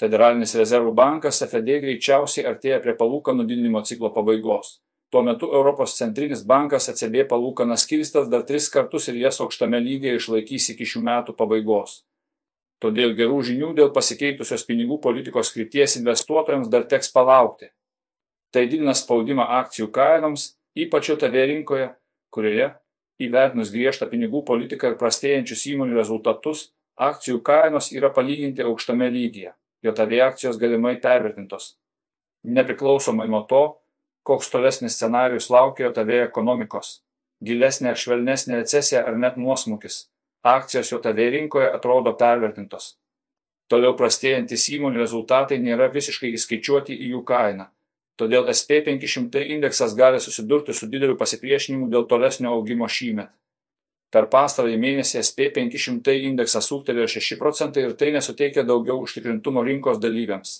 Federalinis rezervų bankas FED greičiausiai artėja prie palūkanų didinimo ciklo pabaigos. Tuo metu Europos centrinis bankas ECB palūkanas kilstas dar tris kartus ir jas aukštame lygyje išlaikys iki šių metų pabaigos. Todėl gerų žinių dėl pasikeitusios pinigų politikos krypties investuotojams dar teks palaukti. Tai didina spaudimą akcijų kainoms, ypač JOTV rinkoje, kurioje, įvertinus griežtą pinigų politiką ir prastėjančius įmonių rezultatus, akcijų kainos yra palyginti aukštame lygyje JAV akcijos galimai pervertintos. Nepriklausomai nuo to, koks tolesnis scenarius laukia JAV ekonomikos - gilesnė ar švelnesnė recesija ar net nuosmukis - akcijos JAV rinkoje atrodo pervertintos. Toliau prastėjantis įmonių rezultatai nėra visiškai įskaičiuoti į jų kainą. Todėl SP500 indeksas gali susidurti su dideliu pasipriešinimu dėl tolesnio augimo šįmet. Per pastarąjį mėnesį SP500 indeksas ūgtelėjo 6 procentai ir tai nesuteikia daugiau užtikrintumo rinkos dalyviams.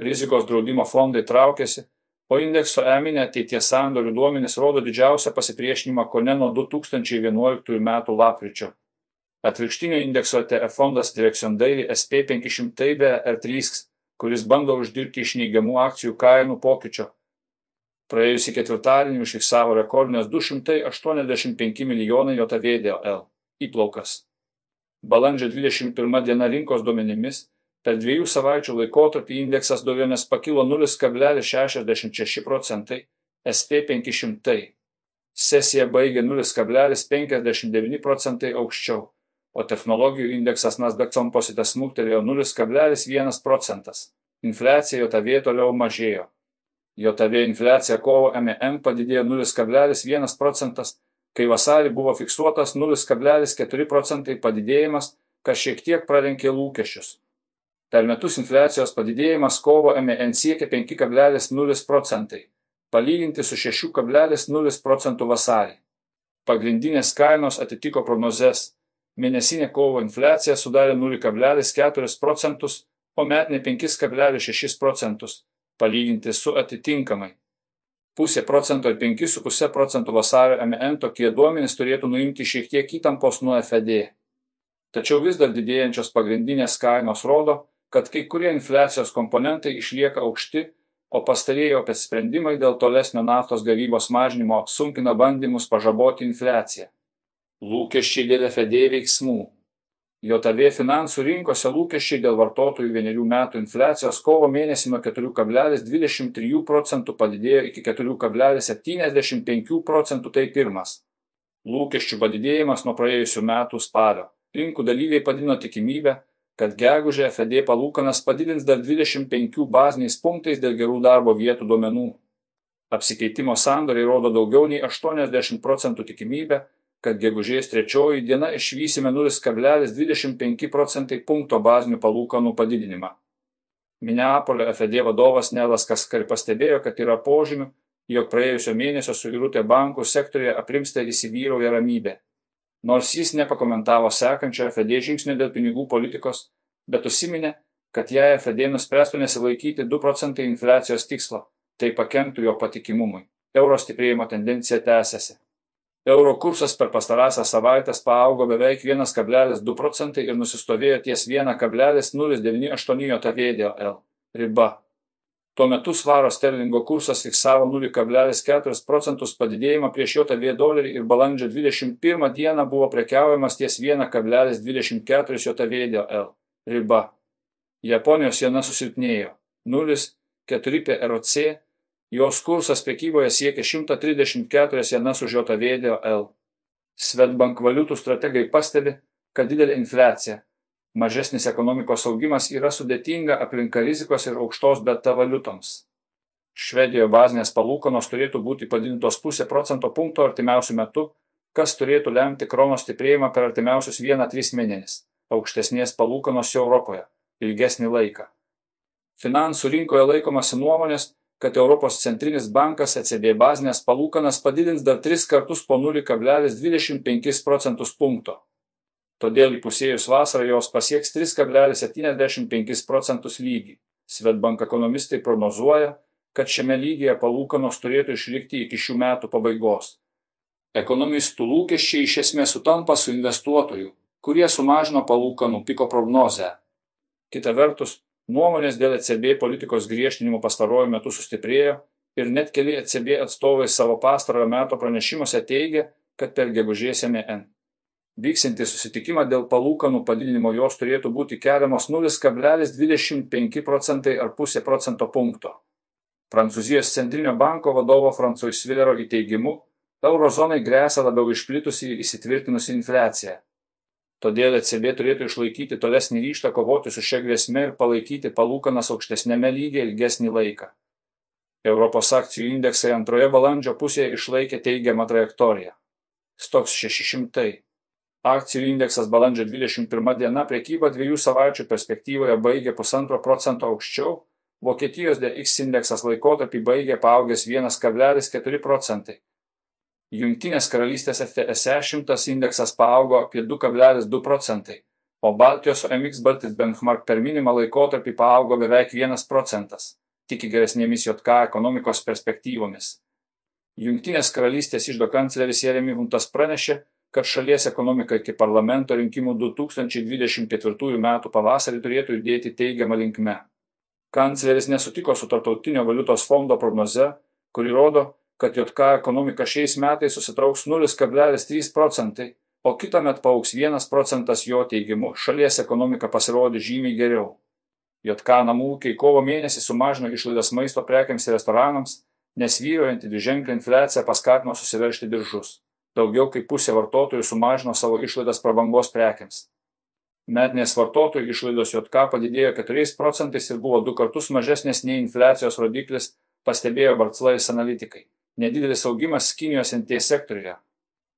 Rizikos draudimo fondai traukiasi, o indekso eminė ateities sandorių duomenys rodo didžiausią pasipriešinimą kone nuo 2011 m. lapkričio. Atvirkštinio indekso ETF fondas Direction Daily SP500 BR3, kuris bando uždirbti iš neigiamų akcijų kainų pokyčio, praėjusį ketvirtadienį užfiksavo rekordines 285 milijonai JAV įplaukas. Balandžio 21 diena rinkos duomenimis per dviejų savaičių laikotarpį indeksas dovionės pakilo 0,66 procentai SP500. Sesija baigė 0,59 procentai aukščiau, o technologijų indeksas Nasdaq Composite smuktelėjo 0,1 procentas. Infliacija JAV toliau mažėjo. JAV infliacija kovo MM padidėjo 0,1 procentas, kai vasarį buvo fiksuotas 0,4 procentai padidėjimas, kas šiek tiek pralenkė lūkesčius. Per metus infliacijos padidėjimas kovo MN siekia 5,0 procentai, palyginti su 6,0 procentų vasarį. Pagrindinės kainos atitiko prognozes. Mėnesinė kovo infliacija sudarė 0,4 procentus, o metinė 5,6 procentus palyginti su atitinkamai pusė procento ir 5,5 procentų vasario MN tokie duomenys turėtų nuimti šiek tiek įtampos nuo FED. Tačiau vis dar didėjančios pagrindinės kainos rodo, kad kai kurie infliacijos komponentai išlieka aukšti, o pastarėjo apie sprendimai dėl tolesnio naftos gavybos mažinimo sunkina bandymus pažaboti infliaciją. Lūkesčiai dėl FED veiksmų. JAV finansų rinkose lūkesčiai dėl vartotojų vienerių metų infliacijos kovo mėnesį nuo 4,23 procentų padidėjo iki 4,75 procentų tai pirmas. Lūkesčių padidėjimas nuo praėjusių metų spalio. Rinkų dalyviai padino tikimybę, kad gegužė FED palūkanas padidins dar 25 baziniais punktais dėl gerų darbo vietų duomenų. Apsikeitimo sandoriai rodo daugiau nei 80 procentų tikimybę, kad gegužės trečioji diena išvysime 0,25 procentai punkto bazinių palūkanų padidinimą. Minneapolio FED vadovas Nelas Kaskari pastebėjo, kad yra požymių, jog praėjusio mėnesio suirutė bankų sektorėje aprimsta įsivyrauja ramybė. Nors jis nepakomentavo sekančio FED žingsnio dėl pinigų politikos, bet užsiminė, kad jei FED nuspręstų nesilaikyti 2 procentai infliacijos tikslo, tai pakenktų jo patikimumui. Euro stiprėjimo tendencija tęsiasi. Euro kursas per pastarąsias savaitės paaugo beveik 1,2 procentai ir nusistovėjo ties 1,098 JTVDL riba. Tuo metu svaro sterlingo kursas fiksavo 0,4 procentus padidėjimą prieš JTV dolerį ir balandžio 21 dieną buvo prekiaujamas ties 1,24 JTVDL riba. Japonijos jena susilpnėjo 0,4 PRC Jos kursas prekyboje siekia 134 jenas už JVDL. Svetbank valiutų strategai pastebi, kad didelė infliacija, mažesnis ekonomikos augimas yra sudėtinga aplinka rizikos ir aukštos beta valiutoms. Švedijoje bazinės palūkanos turėtų būti padidintos pusę procento punkto artimiausių metų, kas turėtų lemti kronos stiprėjimą per artimiausius 1-3 mėnesius, aukštesnės palūkanos Europoje, ilgesnį laiką. Finansų rinkoje laikomasi nuomonės, kad Europos centrinis bankas ECB bazinės palūkanas padidins dar tris kartus po 0,25 procentus punkto. Todėl įpusėjus vasarą jos pasieks 3,75 procentus lygį. Svetbank ekonomistai prognozuoja, kad šiame lygyje palūkanos turėtų išlikti iki šių metų pabaigos. Ekonomistų lūkesčiai iš esmės sutampa su investuotojų, kurie sumažino palūkanų piko prognozę. Kita vertus, Nuomonės dėl ECB politikos griežtinimo pastaruoju metu sustiprėjo ir net keli ECB atstovai savo pastarojo meto pranešimuose teigia, kad per gegužės MN. Vyksinti susitikimą dėl palūkanų padidinimo jos turėtų būti keliamos 0,25 procentai ar pusė procento punkto. Prancūzijos centrinio banko vadovo Francois Svillero įteigimu, eurozonai grėsia labiau išplitusi ir įsitvirtinusi infliacija. Todėl ECB turėtų išlaikyti tolesnį ryštą kovoti su šia grėsme ir palaikyti palūkanas aukštesnėme lygiai ilgesnį laiką. Europos akcijų indeksai antroje balandžio pusėje išlaikė teigiamą trajektoriją. Stoks 600. Akcijų indeksas balandžio 21 diena priekybą dviejų savaičių perspektyvoje baigė pusantro procento aukščiau, Vokietijos DX indeksas laikotarpį baigė paaugęs 1,4 procentai. Jungtinės karalystės FTSE 100 indeksas paaugo apie 2,2 procentai, o Baltijos OMX Baltic Benchmark per minimą laikotarpį paaugo beveik 1 procentas tiki geresnėmis JK ekonomikos perspektyvomis. Jungtinės karalystės išdo kancleris Jeremy Huntas pranešė, kad šalies ekonomika iki parlamento rinkimų 2024 m. pavasarį turėtų judėti teigiamą linkme. Kancleris nesutiko su Tartautinio valiutos fondo prognoze, kuri rodo, kad JK ekonomika šiais metais susitrauks 0,3 procentai, o kitą metą paauks 1 procentas jo teigimu, šalies ekonomika pasirodė žymiai geriau. JK namų ūkiai kovo mėnesį sumažino išlaidas maisto prekiams ir restoranams, nes vyruojanti dviženklė infliacija paskatino susiveršti diržus. Daugiau kaip pusė vartotojų sumažino savo išlaidas prabangos prekiams. Metinės vartotojų išlaidos JK padidėjo 4 procentais ir buvo du kartus mažesnės nei infliacijos rodiklis, pastebėjo Barclais analitikai. Nedidelis augimas Kinijos NT sektoriuje.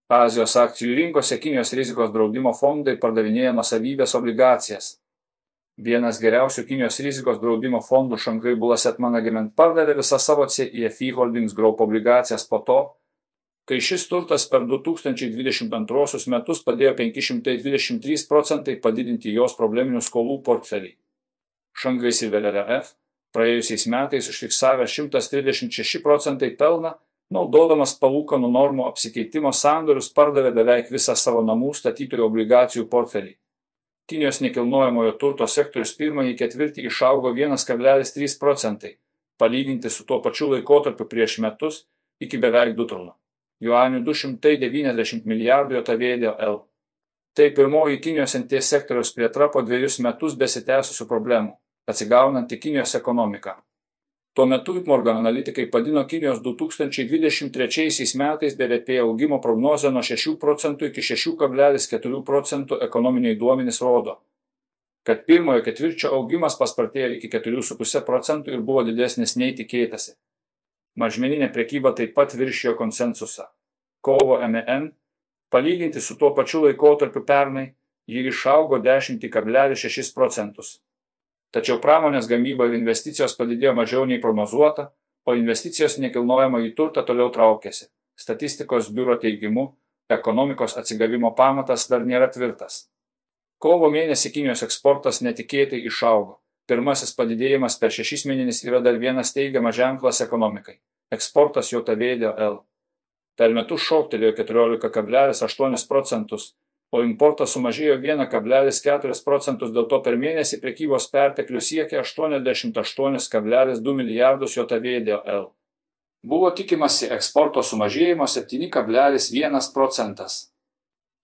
Azijos akcijų rinkose Kinijos rizikos draudimo fondai pardavinėja nusavybės obligacijas. Vienas geriausių Kinijos rizikos draudimo fondų Šankai Bulaset Management pardavė visą savo CIFI Holdings Group obligacijas po to, kai šis turtas per 2022 metus padėjo 523 procentai padidinti jos probleminių skolų portfelį. Šankai Silver RF praėjusiais metais užfiksavę 136 procentai pelną, naudodamas palūkanų normų apsikeitimo sandorius pardavė beveik visą savo namų statytojų obligacijų portfelį. Kinijos nekilnojamojo turto sektorius pirmąjį ketvirtį išaugo 1,3 procentai, palyginti su tuo pačiu laikotarpiu prieš metus iki beveik 2 trilijonų. Juanių 290 milijardų JAV L. Tai pirmoji Kinijos NT sektoriaus plėtra po dviejus metus besitęsusių problemų, atsigaunanti Kinijos ekonomika. Tuo metu Morgan analitikai padino Kinijos 2023 metais BVP augimo prognozę nuo 6 procentų iki 6,4 procentų ekonominiai duomenys rodo, kad pirmojo ketvirčio augimas paspartėjo iki 4,5 procentų ir buvo didesnis nei tikėtasi. Mažmeninė prekyba taip pat viršijo konsensusą. Kovo MN, palyginti su tuo pačiu laikotarpiu pernai, ji išaugo 10,6 procentus. Tačiau pramonės gamyba ir investicijos padidėjo mažiau nei prognozuota, o investicijos nekilnojama į turtą toliau traukėsi. Statistikos biuro teigimu, ekonomikos atsigavimo pamatas dar nėra tvirtas. Kovo mėnesį Kinijos eksportas netikėtai išaugo. Pirmasis padidėjimas per šešis mėnesius yra dar vienas teigiamas ženklas ekonomikai. Eksportas jo tavėdė L. Per metus šoktelėjo 14,8 procentus, o importas sumažėjo 1,4 procentus, dėl to per mėnesį prekybos perteklius siekia 88,2 milijardus JAVDL. Buvo tikimasi eksporto sumažėjimo 7,1 procentas.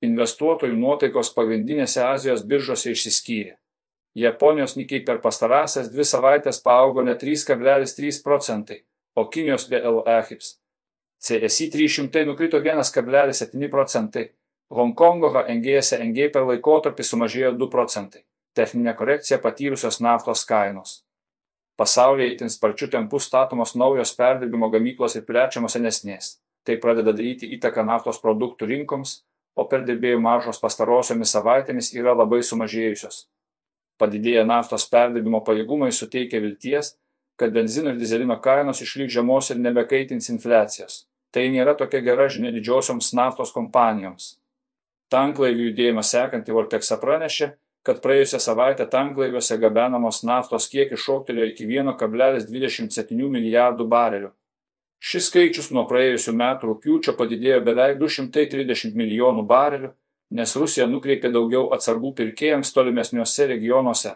Investuotojų nuotaikos pagrindinėse Azijos biržose išsiskyrė. Japonijos nikiai per pastarąsias dvi savaitės paaugo net 3,3 procentai, o Kinijos DLE HIPS. CSI 300 nukrito 1,7 procentai, Honkongo HNG SNG per laikotarpį sumažėjo 2 procentai. Techninė korekcija patyrusios naftos kainos. Pasaulyje itin sparčiu tempu statomos naujos perdirbimo gamyklos ir plečiamos senesnės. Tai pradeda daryti įtaką naftos produktų rinkoms, o perdirbėjų maržos pastarosiomis savaitėmis yra labai sumažėjusios. Padidėję naftos perdirbimo pajėgumai suteikia vilties, kad benzino ir dizelino kainos išliks žemos ir nebekaitins infliacijos. Tai nėra tokia gera žinia didžiosioms naftos kompanijoms. Tanklaivių judėjimą sekanti Vorteksa pranešė, kad praėjusią savaitę tanklaiviuose gabenamos naftos kiekis šoktelėjo iki 1,27 milijardų barelių. Šis skaičius nuo praėjusių metų rūpiučio padidėjo beveik 230 milijonų barelių, nes Rusija nukreipė daugiau atsargų pirkėjams tolimesniuose regionuose.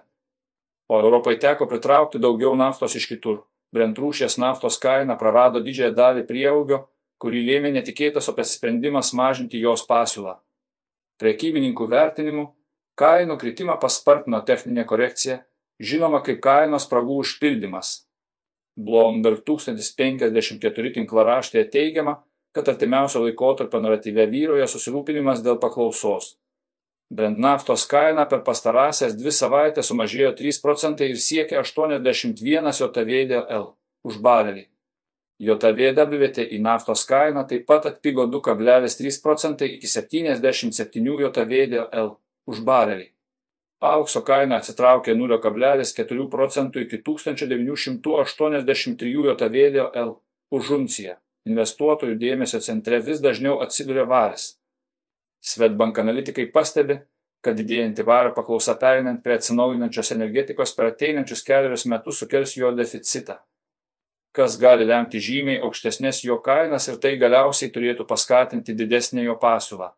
o Europai teko pritraukti daugiau naftos iš kitur. Brent rūšies naftos kaina prarado didžiąją dalį prieaugio, kurį lėmė netikėtas apsisprendimas mažinti jos pasiūlą. Prekybininkų vertinimu, kainų kritimą paspartino techninė korekcija, žinoma kaip kainos spragų užpildymas. Bloomberg 1054 tinklaraštėje teigiama, kad artimiausio laikotarpio naratyve vyroja susirūpinimas dėl paklausos. Brent naftos kaina per pastarąsias dvi savaitės sumažėjo 3 procentai ir siekia 81 JVDL už barelį. JVWT į naftos kainą taip pat atpigo 2,3 procentai iki 77 JVDL už barelį. Aukso kaina atsitraukė 0,4 procentų iki 1983 JVDL už unciją. Investuotojų dėmesio centre vis dažniau atsiduria varis. Svetbank analitikai pastebi, kad didėjanti vario paklausa perinant prie atsinaujinančios energetikos per ateinančius keliarius metus sukels jo deficitą, kas gali lemti žymiai aukštesnės jo kainas ir tai galiausiai turėtų paskatinti didesnę jo pasiūlą.